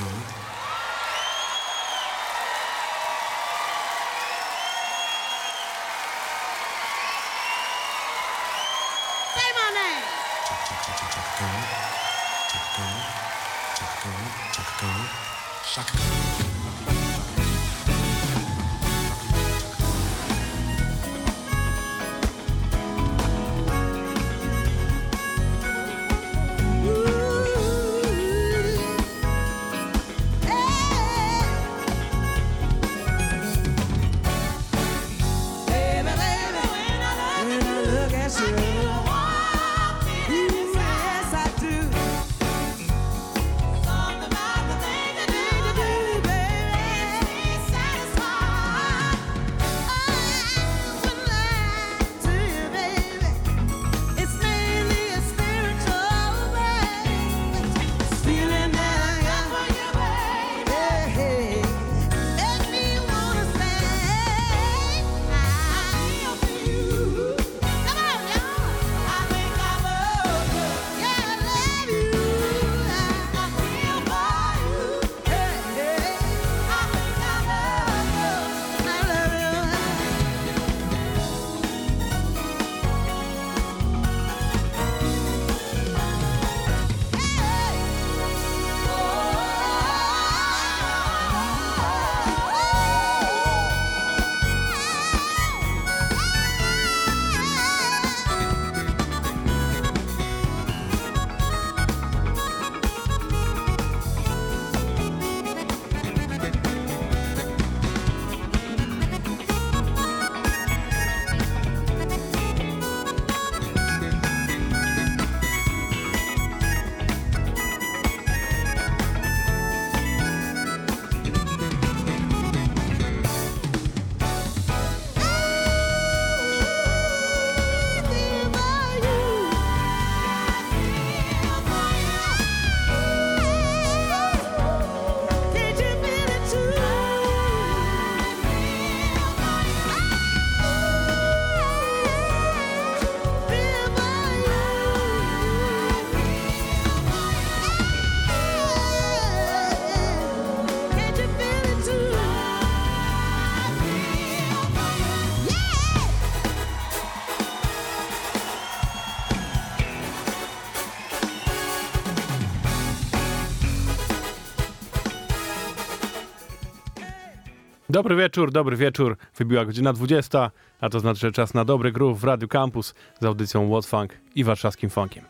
Good. Dobry wieczór, dobry wieczór. Wybiła godzina 20, a to znaczy, że czas na dobry groove w Radio Campus z audycją What Funk i warszawskim funkiem.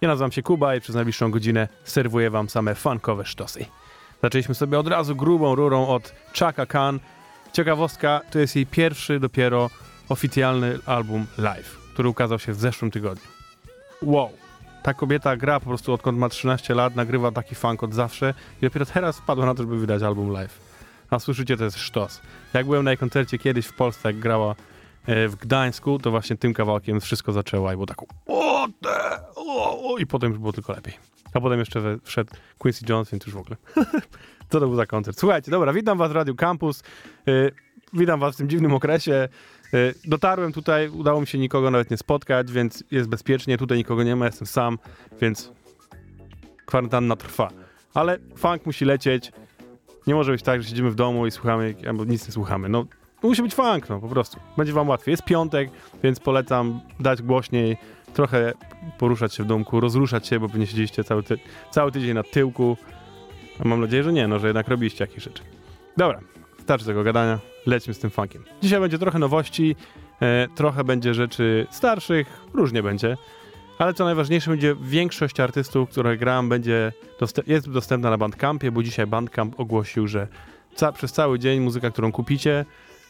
Ja nazywam się Kuba i przez najbliższą godzinę serwuję wam same funkowe sztosy. Zaczęliśmy sobie od razu grubą rurą od Chaka Khan. Ciekawostka, to jest jej pierwszy dopiero oficjalny album live, który ukazał się w zeszłym tygodniu. Wow! Ta kobieta gra po prostu odkąd ma 13 lat, nagrywa taki funk od zawsze i dopiero teraz wpadła na to, żeby wydać album live a słyszycie, to jest sztos. Jak byłem na jej koncercie kiedyś w Polsce, jak grała e, w Gdańsku, to właśnie tym kawałkiem wszystko zaczęło i było tak o, te, o, o, i potem już było tylko lepiej. A potem jeszcze wszedł Quincy Jones, więc już w ogóle. Co to był za koncert? Słuchajcie, dobra, witam was w Radio Campus. Yy, witam was w tym dziwnym okresie. Yy, dotarłem tutaj, udało mi się nikogo nawet nie spotkać, więc jest bezpiecznie. Tutaj nikogo nie ma, jestem sam, więc kwarantanna trwa. Ale funk musi lecieć. Nie może być tak, że siedzimy w domu i słuchamy, albo nic nie słuchamy. No, musi być funk, no po prostu. Będzie wam łatwiej. Jest piątek, więc polecam dać głośniej, trochę poruszać się w domku, rozruszać się, bo pewnie siedzieliście cały, ty cały tydzień na tyłku. A mam nadzieję, że nie, no, że jednak robiliście jakieś rzeczy. Dobra, starczy tego gadania, lećmy z tym funkiem. Dzisiaj będzie trochę nowości, e, trochę będzie rzeczy starszych, różnie będzie. Ale co najważniejsze, będzie większość artystów, które gram, będzie jest dostępna na Bandcampie, bo dzisiaj Bandcamp ogłosił, że ca przez cały dzień muzyka, którą kupicie,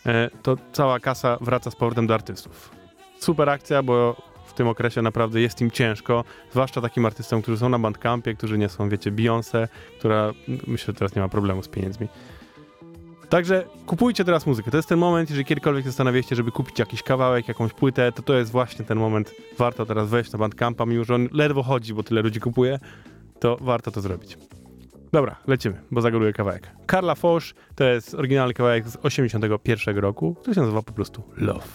e, to cała kasa wraca z powrotem do artystów. Super akcja, bo w tym okresie naprawdę jest im ciężko, zwłaszcza takim artystom, którzy są na Bandcampie, którzy nie są, wiecie, Beyoncé, która myślę, że teraz nie ma problemu z pieniędzmi. Także kupujcie teraz muzykę. To jest ten moment, jeżeli kiedykolwiek zastanawialiście, żeby kupić jakiś kawałek, jakąś płytę, to to jest właśnie ten moment. Warto teraz wejść na Bandcampa, mimo że on ledwo chodzi, bo tyle ludzi kupuje, to warto to zrobić. Dobra, lecimy, bo zagaduję kawałek. Carla Foch to jest oryginalny kawałek z 81 roku, który się nazywa po prostu Love.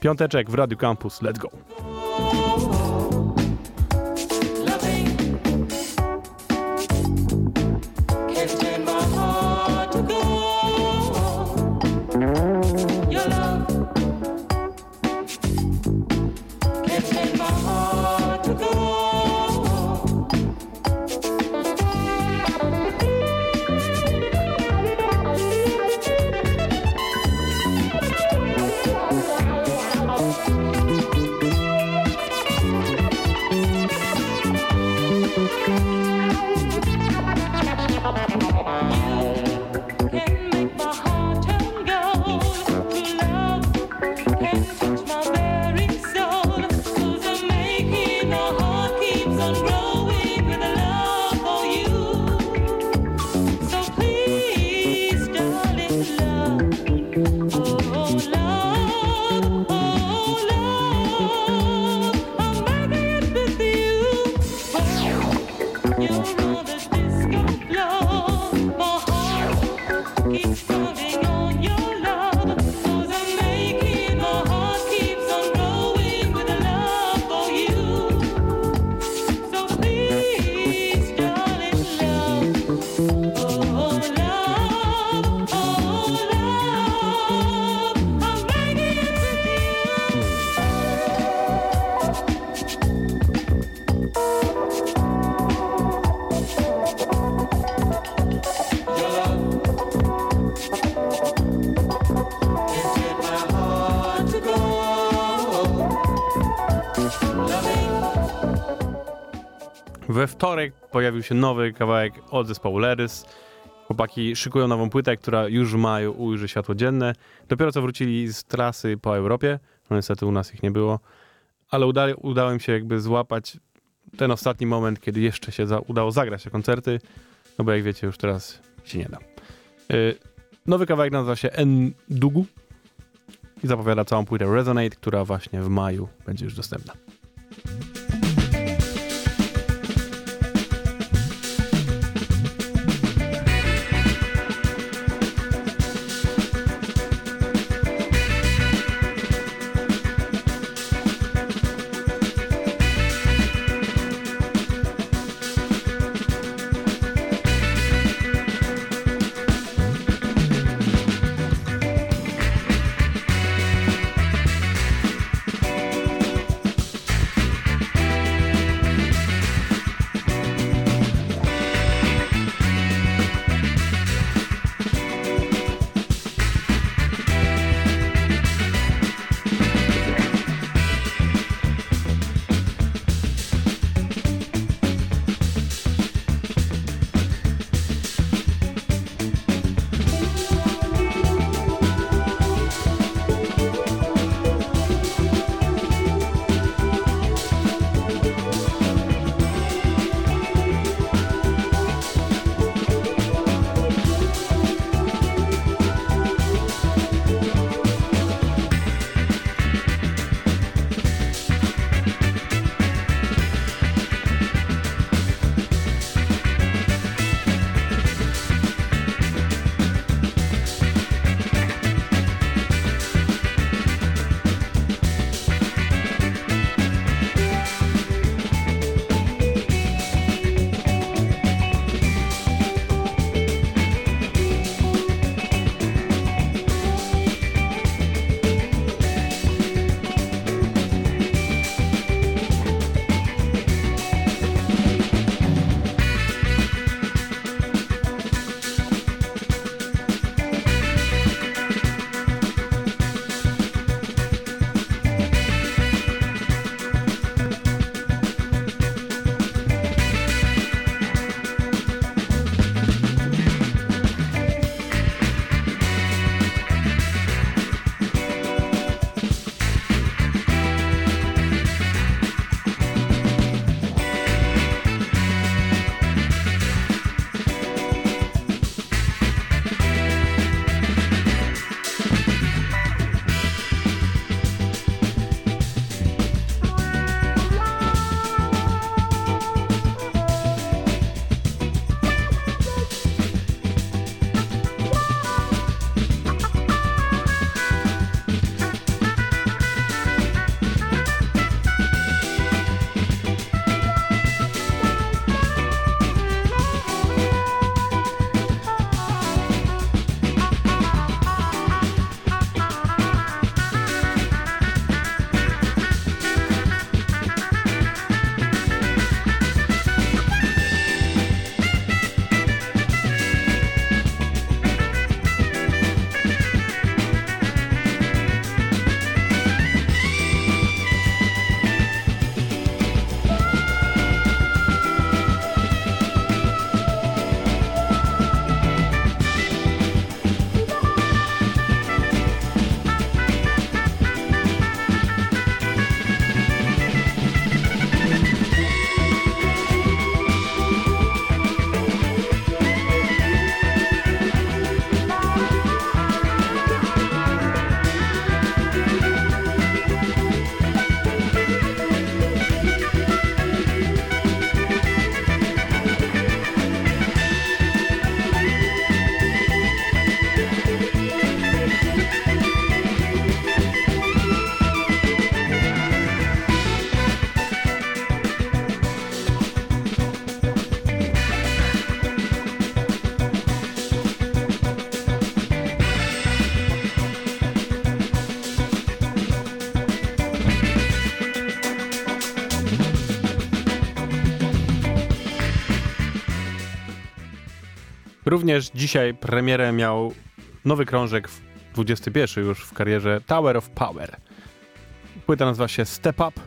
Piąteczek w Radio Campus, let's go! Pojawił się nowy kawałek od zespołu Lerys. Chłopaki szykują nową płytę, która już w maju ujrzy światło dzienne. Dopiero co wrócili z trasy po Europie. No niestety u nas ich nie było. Ale uda, udało im się jakby złapać ten ostatni moment, kiedy jeszcze się za, udało zagrać te koncerty. No bo jak wiecie, już teraz się nie da. Yy, nowy kawałek nazywa się Endugu i zapowiada całą płytę Resonate, która właśnie w maju będzie już dostępna. Również dzisiaj premierę miał nowy krążek, 21 już w karierze Tower of Power. Płyta nazywa się Step Up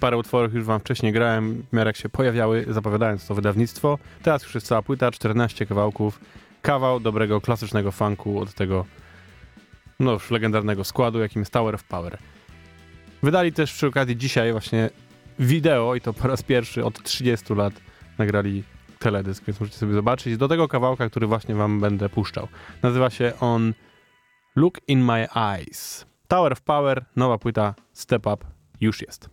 Parę utworów już wam wcześniej grałem, w miarę jak się pojawiały, zapowiadając to wydawnictwo. Teraz już jest cała płyta, 14 kawałków. Kawał dobrego, klasycznego funku od tego no już legendarnego składu, jakim jest Tower of Power. Wydali też przy okazji dzisiaj właśnie wideo i to po raz pierwszy od 30 lat nagrali teledysk, więc możecie sobie zobaczyć. Do tego kawałka, który właśnie wam będę puszczał. Nazywa się on Look in My Eyes. Tower of Power, nowa płyta Step Up już jest.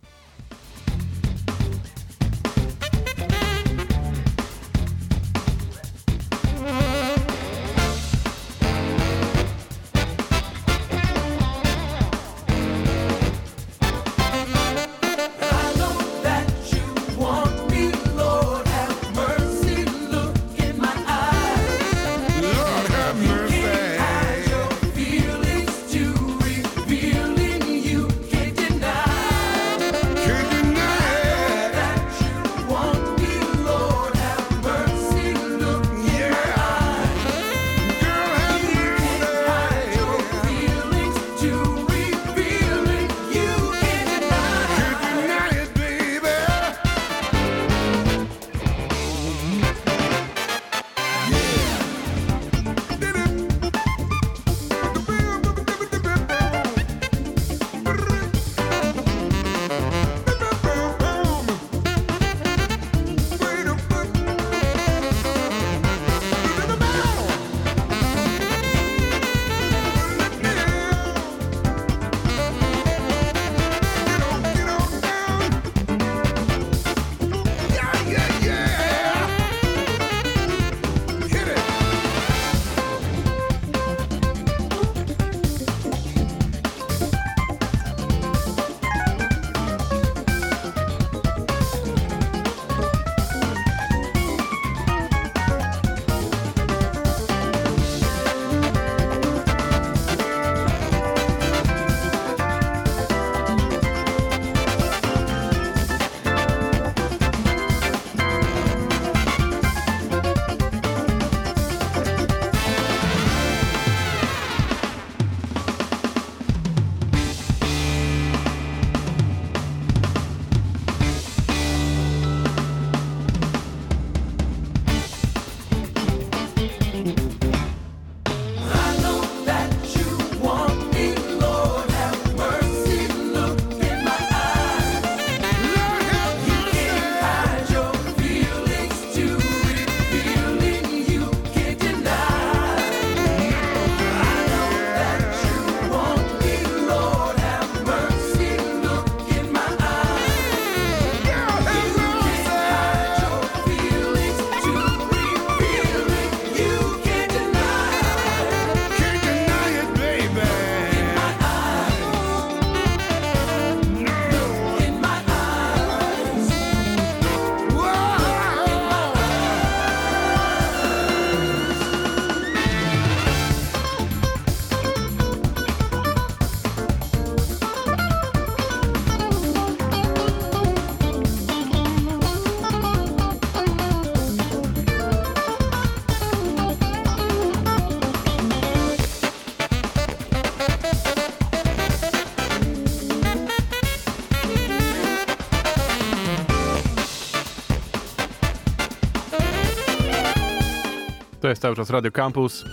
Cały czas Radio Campus.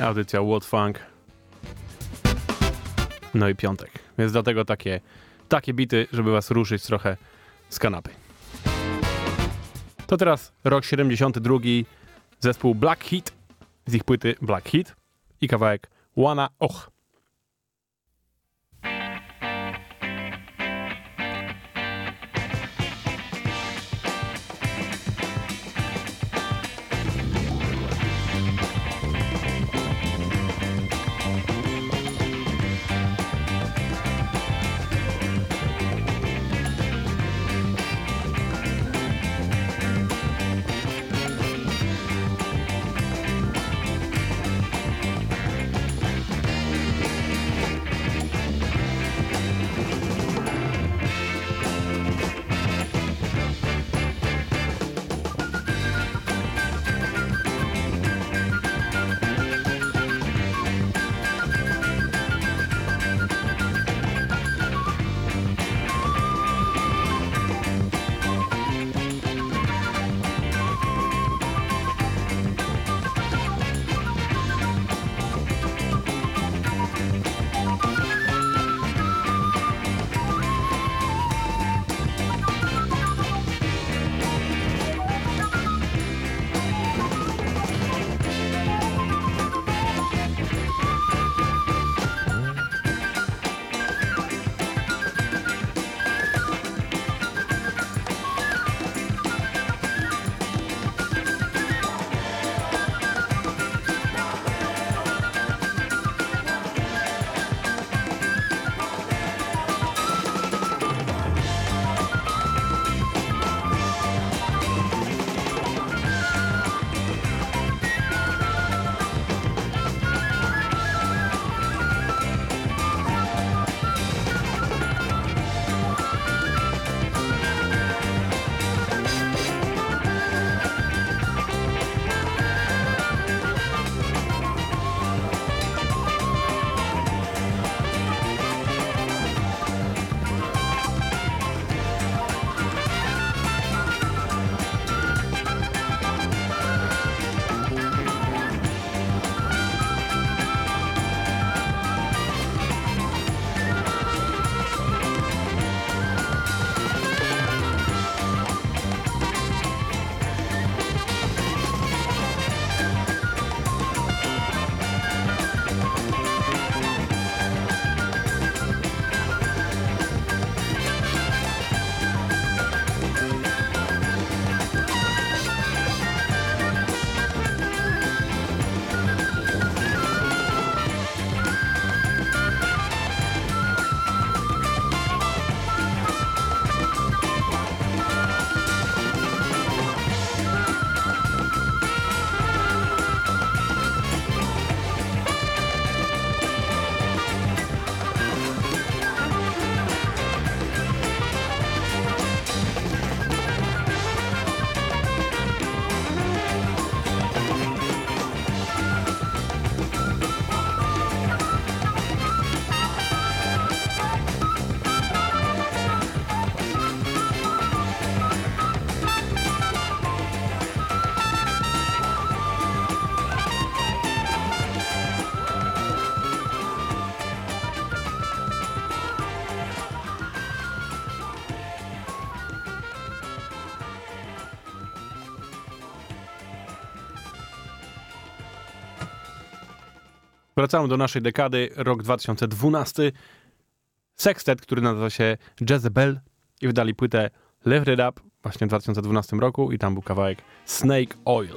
Audycja What Funk. No i piątek. Więc dlatego takie, takie bity, żeby was ruszyć trochę z kanapy. To teraz rok 72. Zespół Black Heat z ich płyty Black Heat i kawałek Wana Och. Wracamy do naszej dekady, rok 2012. Sextet, który nazywa się Jezebel i wydali płytę Lift It Up właśnie w 2012 roku i tam był kawałek Snake Oil.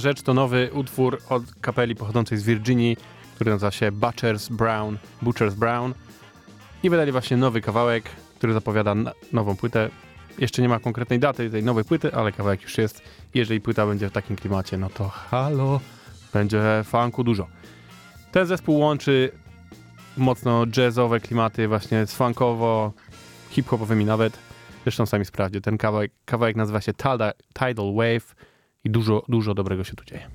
Rzecz to nowy utwór od kapeli pochodzącej z Virginii, który nazywa się Butchers Brown. Butchers Brown. I wydali właśnie nowy kawałek, który zapowiada nową płytę. Jeszcze nie ma konkretnej daty tej nowej płyty, ale kawałek już jest. Jeżeli płyta będzie w takim klimacie, no to halo, będzie funku dużo. Ten zespół łączy mocno jazzowe klimaty właśnie z funkowo, hip-hopowymi nawet. Zresztą sami sprawdźcie. Ten kawałek, kawałek nazywa się Tidal Wave i dużo, dużo dobrego się tu dzieje.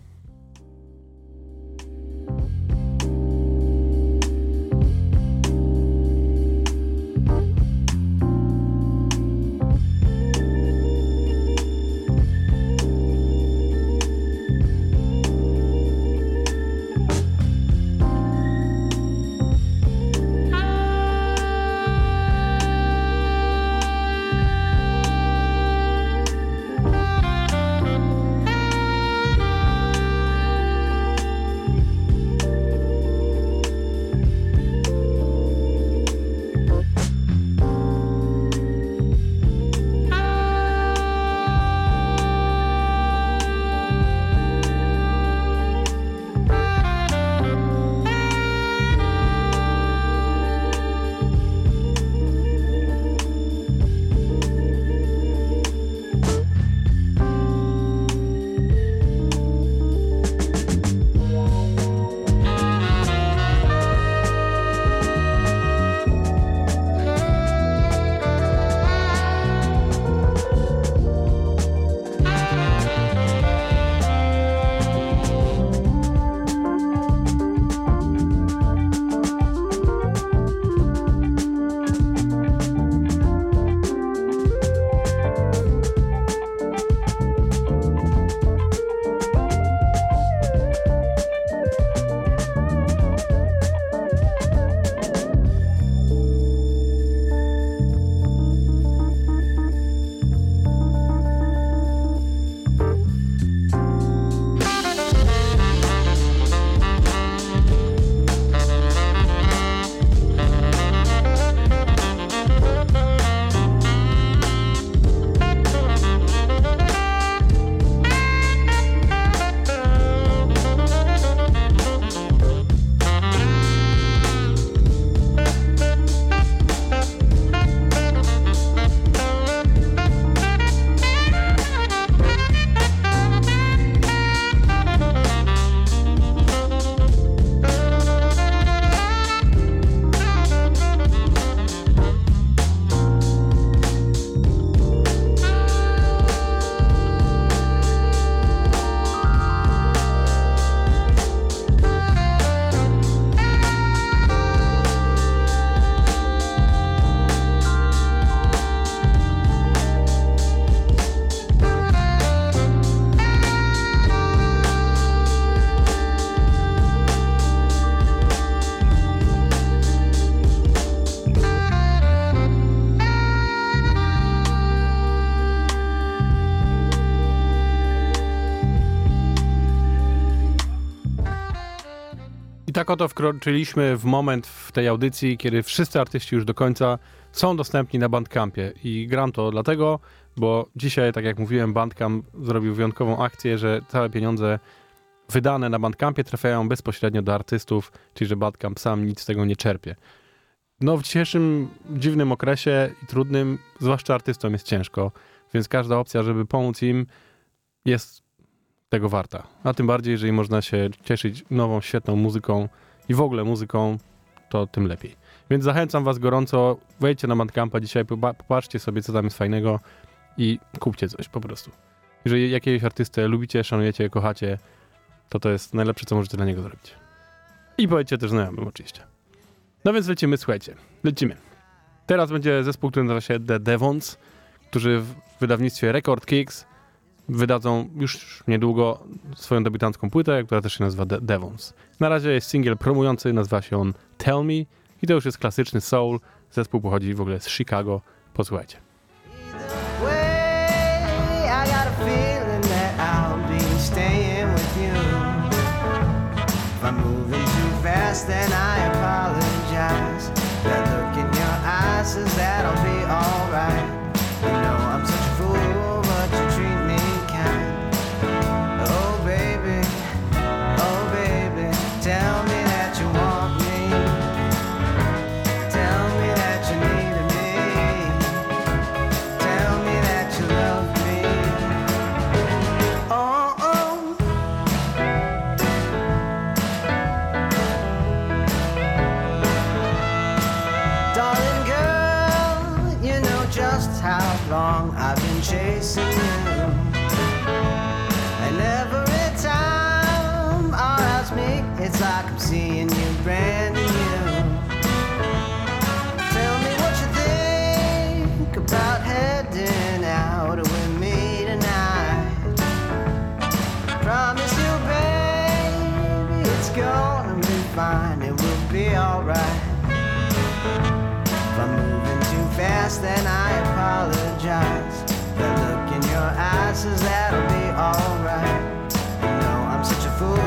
Tak oto wkroczyliśmy w moment w tej audycji, kiedy wszyscy artyści już do końca są dostępni na Bandcampie. I gram to dlatego, bo dzisiaj, tak jak mówiłem, Bandcamp zrobił wyjątkową akcję, że całe pieniądze wydane na Bandcampie trafiają bezpośrednio do artystów, czyli że Bandcamp sam nic z tego nie czerpie. No w dzisiejszym dziwnym okresie i trudnym, zwłaszcza artystom jest ciężko, więc każda opcja, żeby pomóc im jest tego warta. A tym bardziej, jeżeli można się cieszyć nową, świetną muzyką i w ogóle muzyką, to tym lepiej. Więc zachęcam was gorąco, wejdźcie na Bandcampa dzisiaj, popa- popatrzcie sobie, co tam jest fajnego i kupcie coś po prostu. Jeżeli jakiegoś artystę lubicie, szanujecie, kochacie, to to jest najlepsze, co możecie dla niego zrobić. I powiedzcie też znajomym oczywiście. No więc lecimy, słuchajcie. Lecimy. Teraz będzie zespół, który nazywa się The Devons, którzy w wydawnictwie Record Kicks wydadzą już niedługo swoją debiutancką płytę, która też się nazywa The Devons. Na razie jest singiel promujący, nazywa się on Tell Me i to już jest klasyczny soul. Zespół pochodzi w ogóle z Chicago. Posłuchajcie. Chasing says that'll be alright. You know I'm such a fool,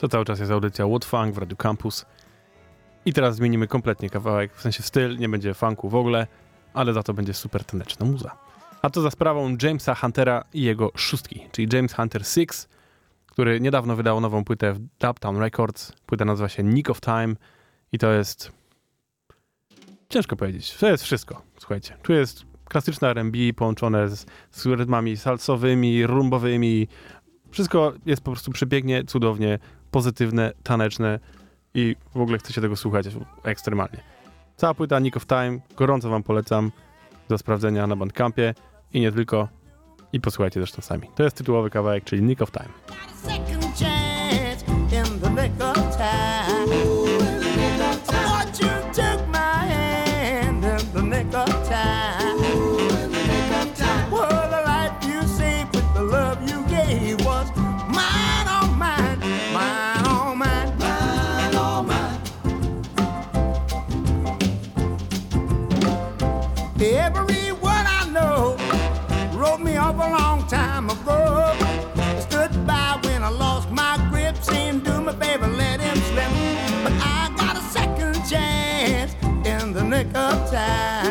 To cały czas jest audycja What Funk w Radio Campus. I teraz zmienimy kompletnie kawałek, w sensie styl, nie będzie funku w ogóle, ale za to będzie super taneczna muza. A to za sprawą Jamesa Huntera i jego szóstki, czyli James Hunter 6, który niedawno wydał nową płytę w Dubtown Records. Płyta nazywa się Nick of Time i to jest... Ciężko powiedzieć. To jest wszystko, słuchajcie. Tu jest klasyczne R&B połączone z, z rytmami salsowymi, rumbowymi. Wszystko jest po prostu przepięknie, cudownie, pozytywne, taneczne i w ogóle chcecie tego słuchać ekstremalnie. Cała płyta Nick of Time, gorąco wam polecam do sprawdzenia na Bandcampie i nie tylko. I posłuchajcie zresztą sami. To jest tytułowy kawałek, czyli Nick of Time. In the nick of time.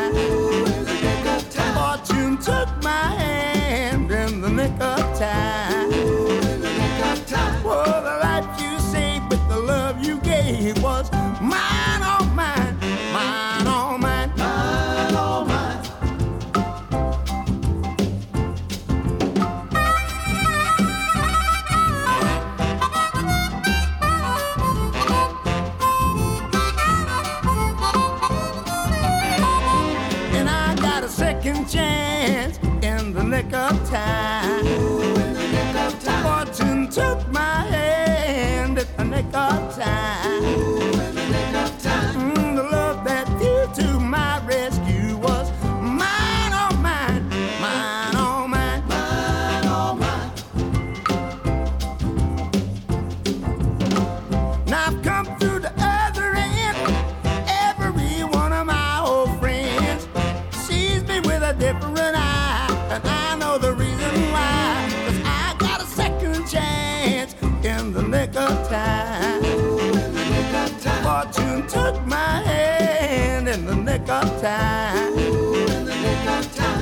Took my hand in the nick of time.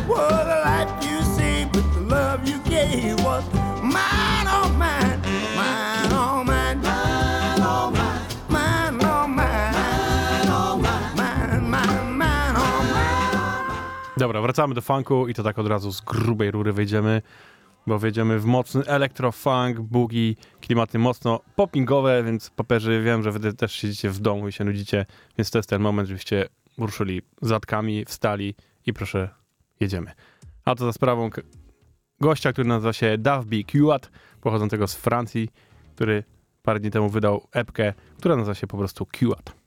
Well, the life you saved with the love you gave was mine, all mine, mine, all mine, mine, all mine, mine, all mine, mine, all mine, mine, mine, mine, all mine. Dobra, wracamy do funku i to tak od razu z grubej rury wejdziemy, bo wejdziemy w mocny elektrofunk, boogie, klimaty mocno poppingowe, więc paperzy wiem, że wy też siedzicie w domu i się nudzicie, więc to jest ten moment, żebyście ruszyli zadkami, wstali i proszę, jedziemy. A to za sprawą gościa, który nazywa się Davby Kuat, pochodzącego z Francji, który parę dni temu wydał epkę, która nazywa się po prostu Kuat.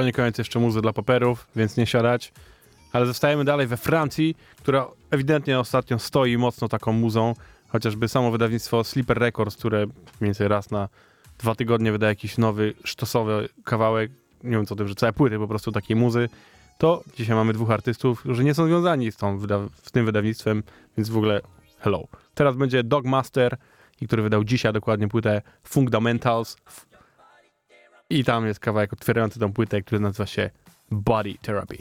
To nie koniec jeszcze muzy dla paperów, więc nie siadać. Ale zostajemy dalej we Francji, która ewidentnie ostatnio stoi mocno taką muzą, Chociażby samo wydawnictwo Sleeper Records, które mniej więcej raz na dwa tygodnie wyda jakiś nowy, sztosowy kawałek, nie wiem co tym, że całe płyty po prostu takiej muzy, to dzisiaj mamy dwóch artystów, którzy nie są związani z, tą z tym wydawnictwem, więc w ogóle hello. Teraz będzie Dogmaster, który wydał dzisiaj dokładnie płytę Fundamentals i tam jest kawałek otwierający tą płytę, który nazywa się Body Therapy.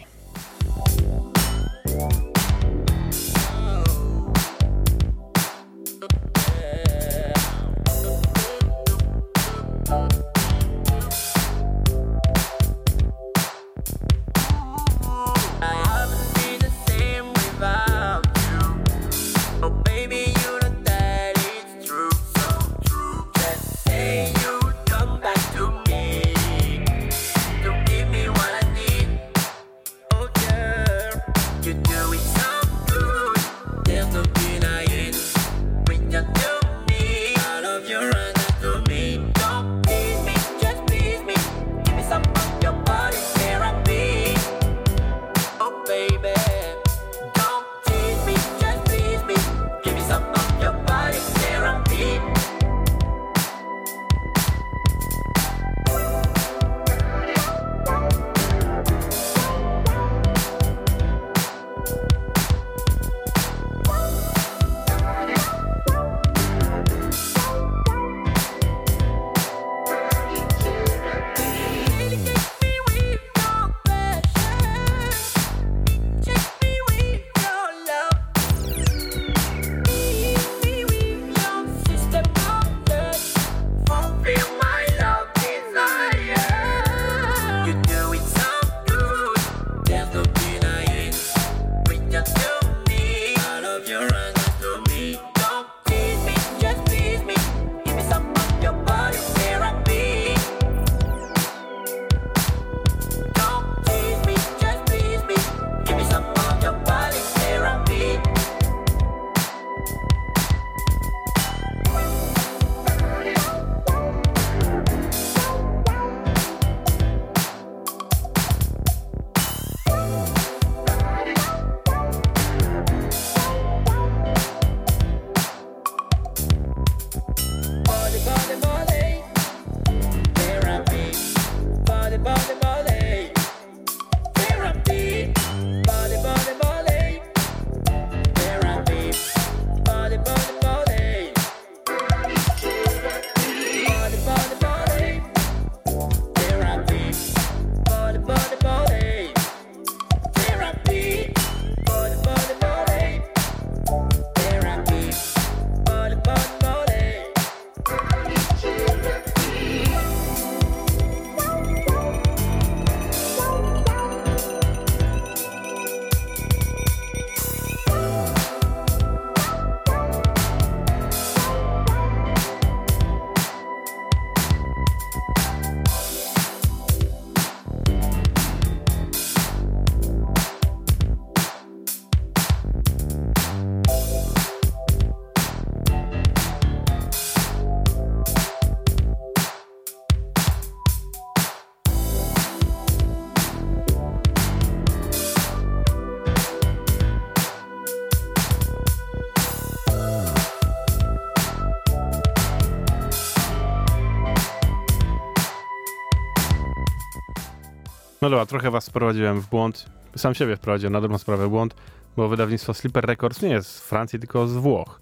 No dobra, trochę was wprowadziłem w błąd. Sam siebie wprowadziłem na dobrą sprawę w błąd, bo wydawnictwo Sleeper Records nie jest z Francji, tylko z Włoch.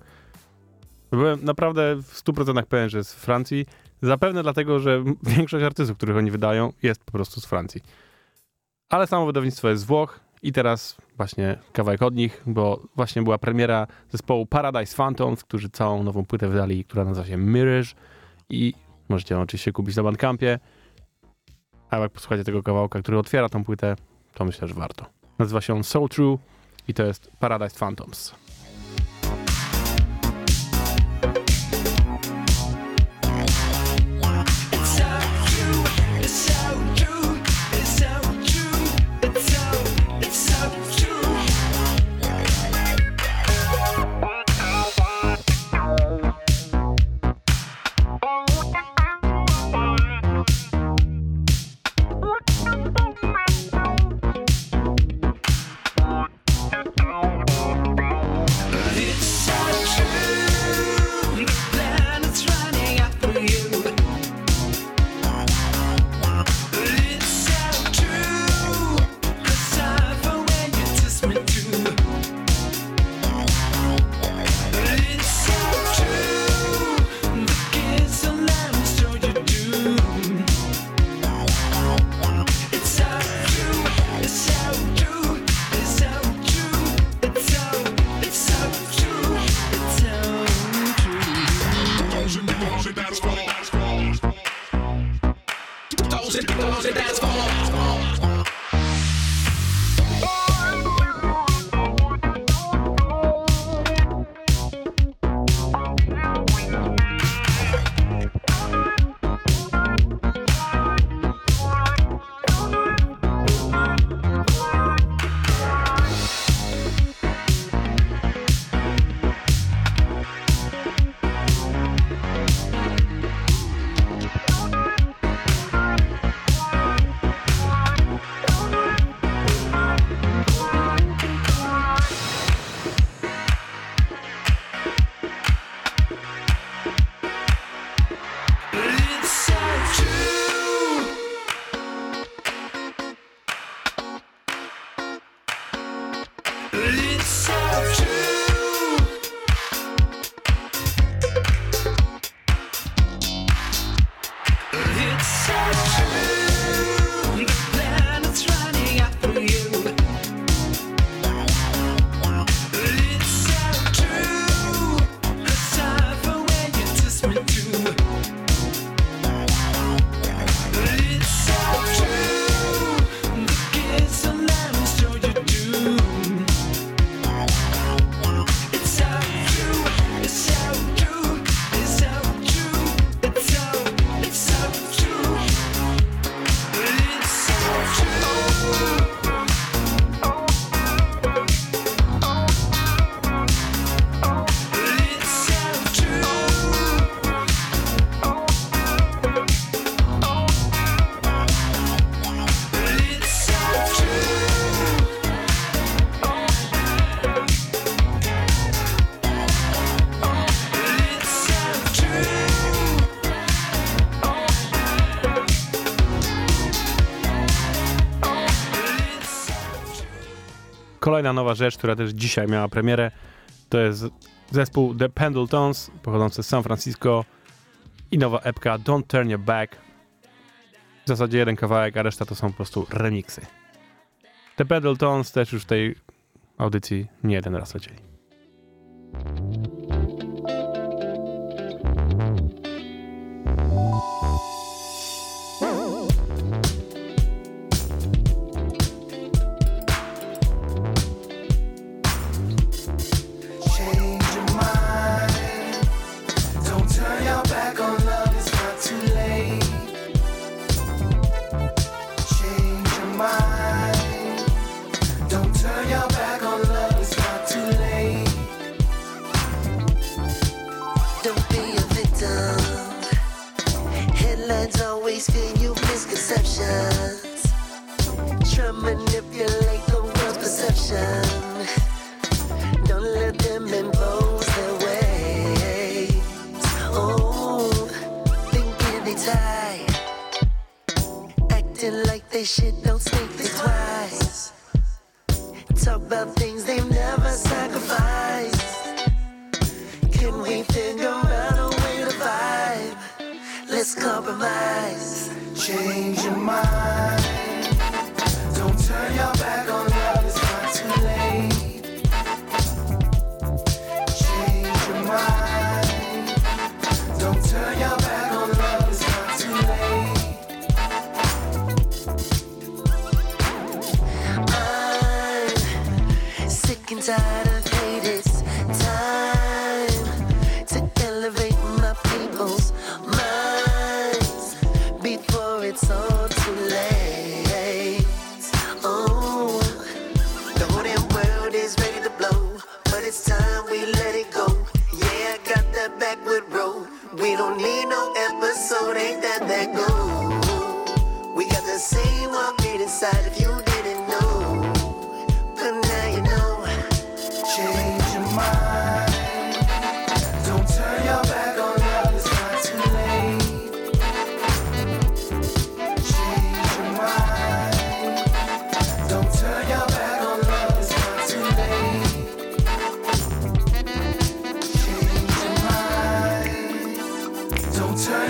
Byłem naprawdę w 100% pewien, że jest z Francji. Zapewne dlatego, że większość artystów, których oni wydają, jest po prostu z Francji. Ale samo wydawnictwo jest z Włoch i teraz właśnie kawałek od nich, bo właśnie była premiera zespołu Paradise Phantoms, którzy całą nową płytę wydali, która nazywa się Mirage i możecie ją oczywiście kupić na Bandcampie. A jak posłuchacie tego kawałka, który otwiera tą płytę, to myślę, że warto. Nazywa się on So True i to jest Paradise Phantoms. Kolejna nowa rzecz, która też dzisiaj miała premierę, to jest zespół The Pendletons pochodzący z San Francisco i nowa epka Don't Turn Your Back. W zasadzie jeden kawałek, a reszta to są po prostu remixy. The Pendletons też już w tej audycji nie jeden raz lecieli.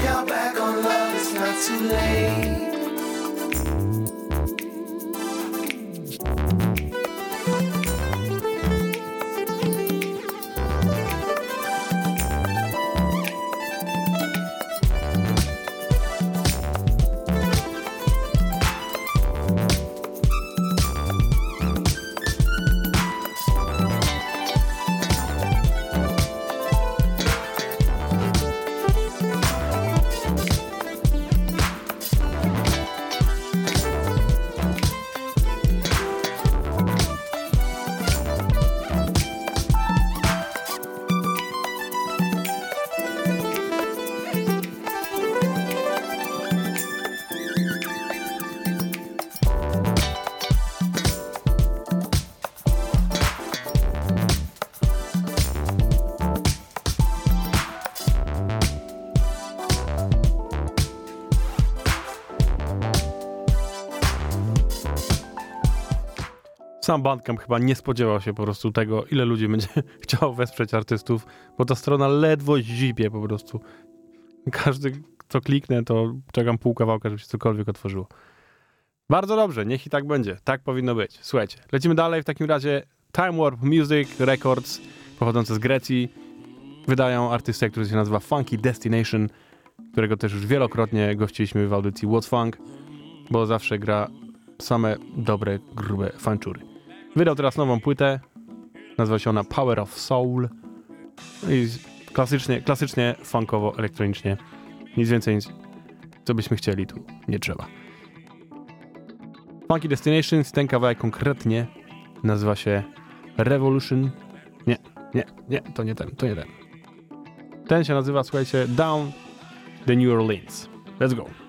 you're back on love, it's not too late. Sam Bandcamp chyba nie spodziewał się po prostu tego, ile ludzi będzie chciało wesprzeć artystów, bo ta strona ledwo zipie po prostu. Każdy, co kliknę, to czekam pół kawałka, żeby się cokolwiek otworzyło. Bardzo dobrze, niech i tak będzie. Tak powinno być. Słuchajcie, lecimy dalej. W takim razie Time Warp Music Records, pochodzące z Grecji, wydają artystę, który się nazywa Funky Destination, którego też już wielokrotnie gościliśmy w audycji What Funk, bo zawsze gra same dobre, grube fanchury. Wydał teraz nową płytę, nazywa się ona Power of Soul i klasycznie, klasycznie funkowo, elektronicznie. Nic więcej, nic, co byśmy chcieli, tu nie trzeba. Funky Destinations, ten kawałek konkretnie nazywa się Revolution. Nie, nie, nie, to nie ten, to nie ten. Ten się nazywa, słuchajcie, Down the New Orleans. Let's go.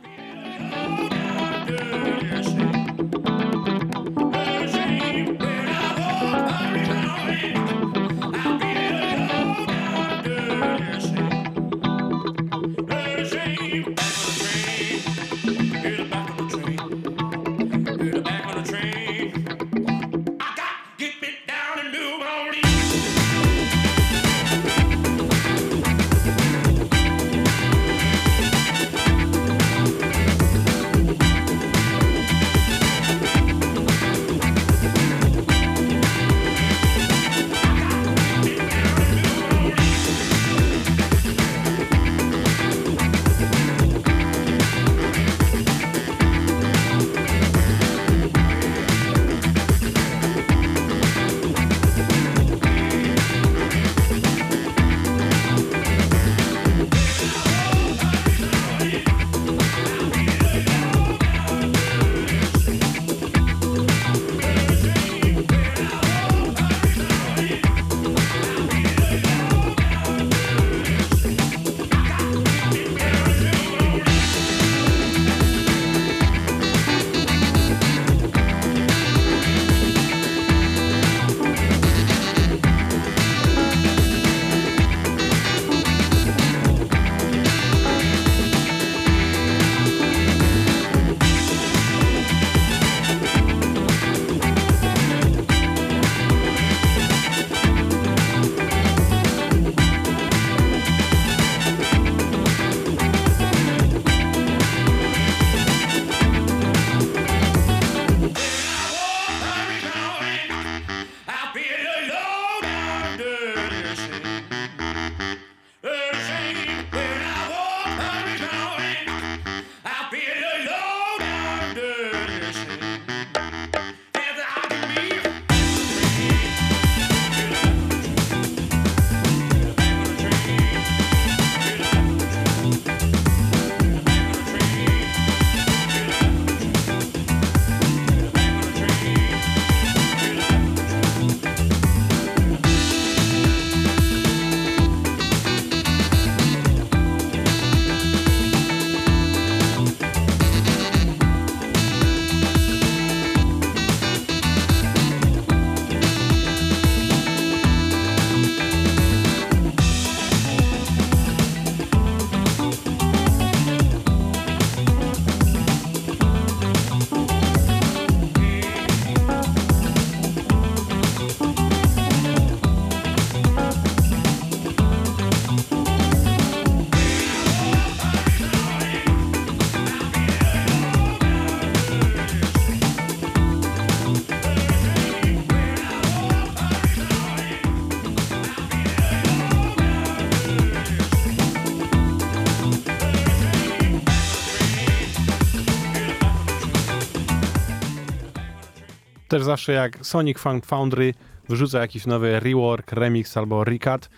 Też zawsze jak Sonic Foundry wyrzuca jakiś nowy rework, remix albo recut,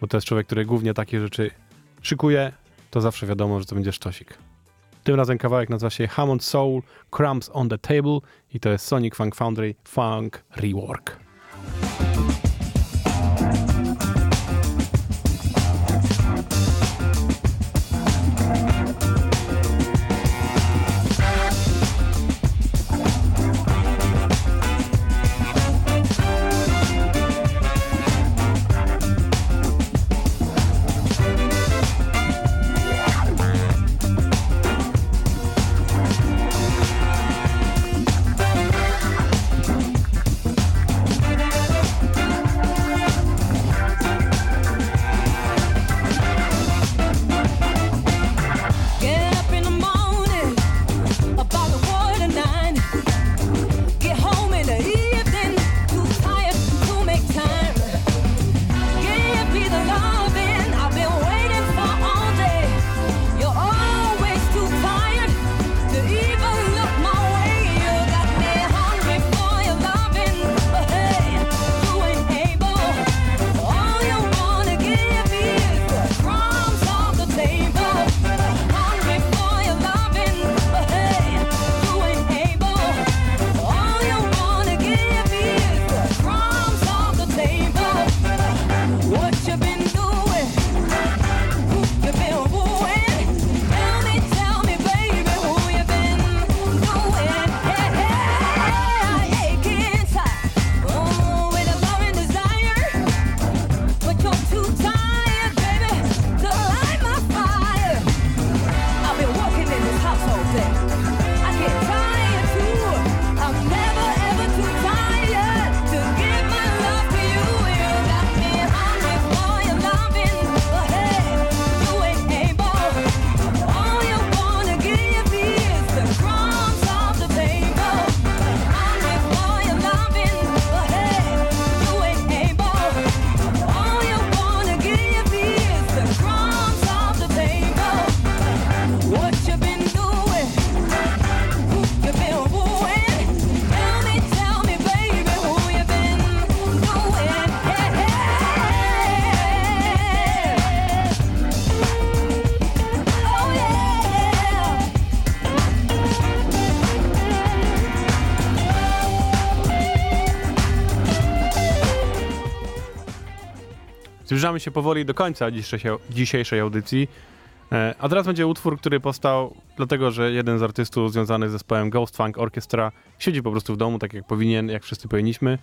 bo to jest człowiek, który głównie takie rzeczy szykuje, to zawsze wiadomo, że to będzie sztosik. Tym razem kawałek nazywa się Hammond Soul Crumbs on the Table i to jest Sonic Funk Foundry Funk Rework. Zbliżamy się powoli do końca dzisiejszej, audycji. E, A teraz będzie utwór, który powstał dlatego, że jeden z artystów związany z zespołem Ghost Funk Orchestra siedzi po prostu w domu, tak jak powinien, jak wszyscy powinniśmy.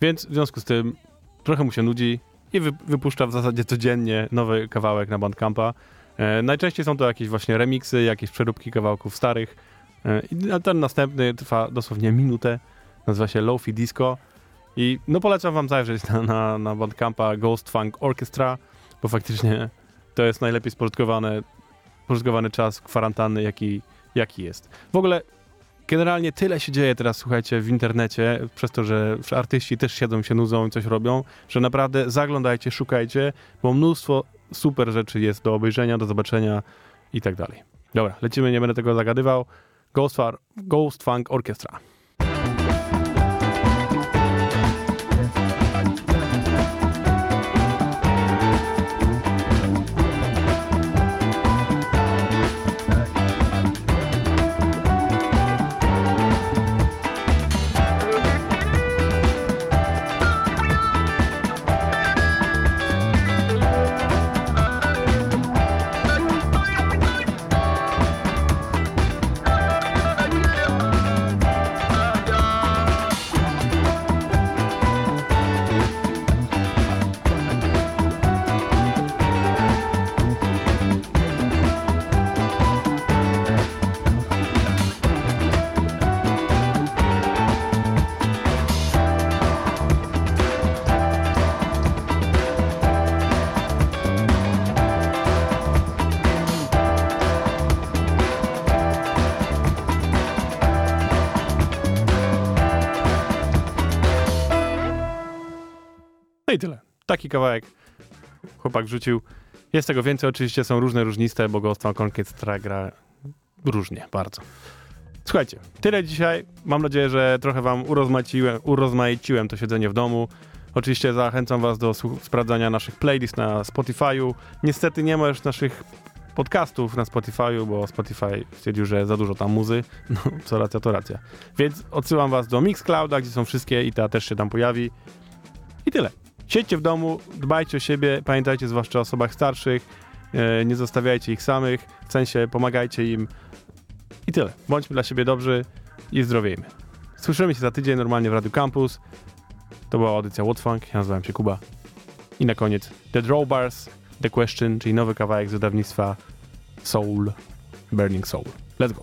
Więc w związku z tym trochę mu się nudzi i wy, wypuszcza w zasadzie codziennie nowy kawałek na Bandcampa. E, najczęściej są to jakieś właśnie remiksy, jakieś przeróbki kawałków starych. E, a ten następny trwa dosłownie minutę. Nazywa się Lofi Disco. I no polecam wam zajrzeć na, na, na Bandcampa Ghost Funk Orchestra, bo faktycznie to jest najlepiej spożytkowany, spożytkowany czas kwarantanny, jaki, jaki jest. W ogóle generalnie tyle się dzieje teraz, słuchajcie, w internecie, przez to, że artyści też siedzą, się nudzą i coś robią, że naprawdę zaglądajcie, szukajcie, bo mnóstwo super rzeczy jest do obejrzenia, do zobaczenia i tak dalej. Dobra, lecimy, nie będę tego zagadywał. Ghost, Ghost Funk Orchestra. Taki kawałek chłopak rzucił. Jest tego więcej, oczywiście są różne różniste, bo Ghost Funk Orchestra gra różnie, bardzo. Słuchajcie, tyle dzisiaj. Mam nadzieję, że trochę wam urozmaiciłem, urozmaiciłem to siedzenie w domu. Oczywiście zachęcam was do sprawdzania naszych playlist na Spotify'u. Niestety nie ma już naszych podcastów na Spotify'u, bo Spotify stwierdził, że za dużo tam muzy. No, co racja, to racja. Więc odsyłam was do Mixclouda, gdzie są wszystkie i ta też się tam pojawi. I tyle. Siedźcie w domu, dbajcie o siebie, pamiętajcie zwłaszcza o osobach starszych, e, nie zostawiajcie ich samych, w sensie pomagajcie im i tyle. Bądźmy dla siebie dobrzy i zdrowiejmy. Słyszymy się za tydzień normalnie w Radio Campus. To była audycja What Funk, ja nazywam się Kuba. I na koniec The Drawbars, The Question, czyli nowy kawałek z wydawnictwa Soul, Burning Soul. Let's go.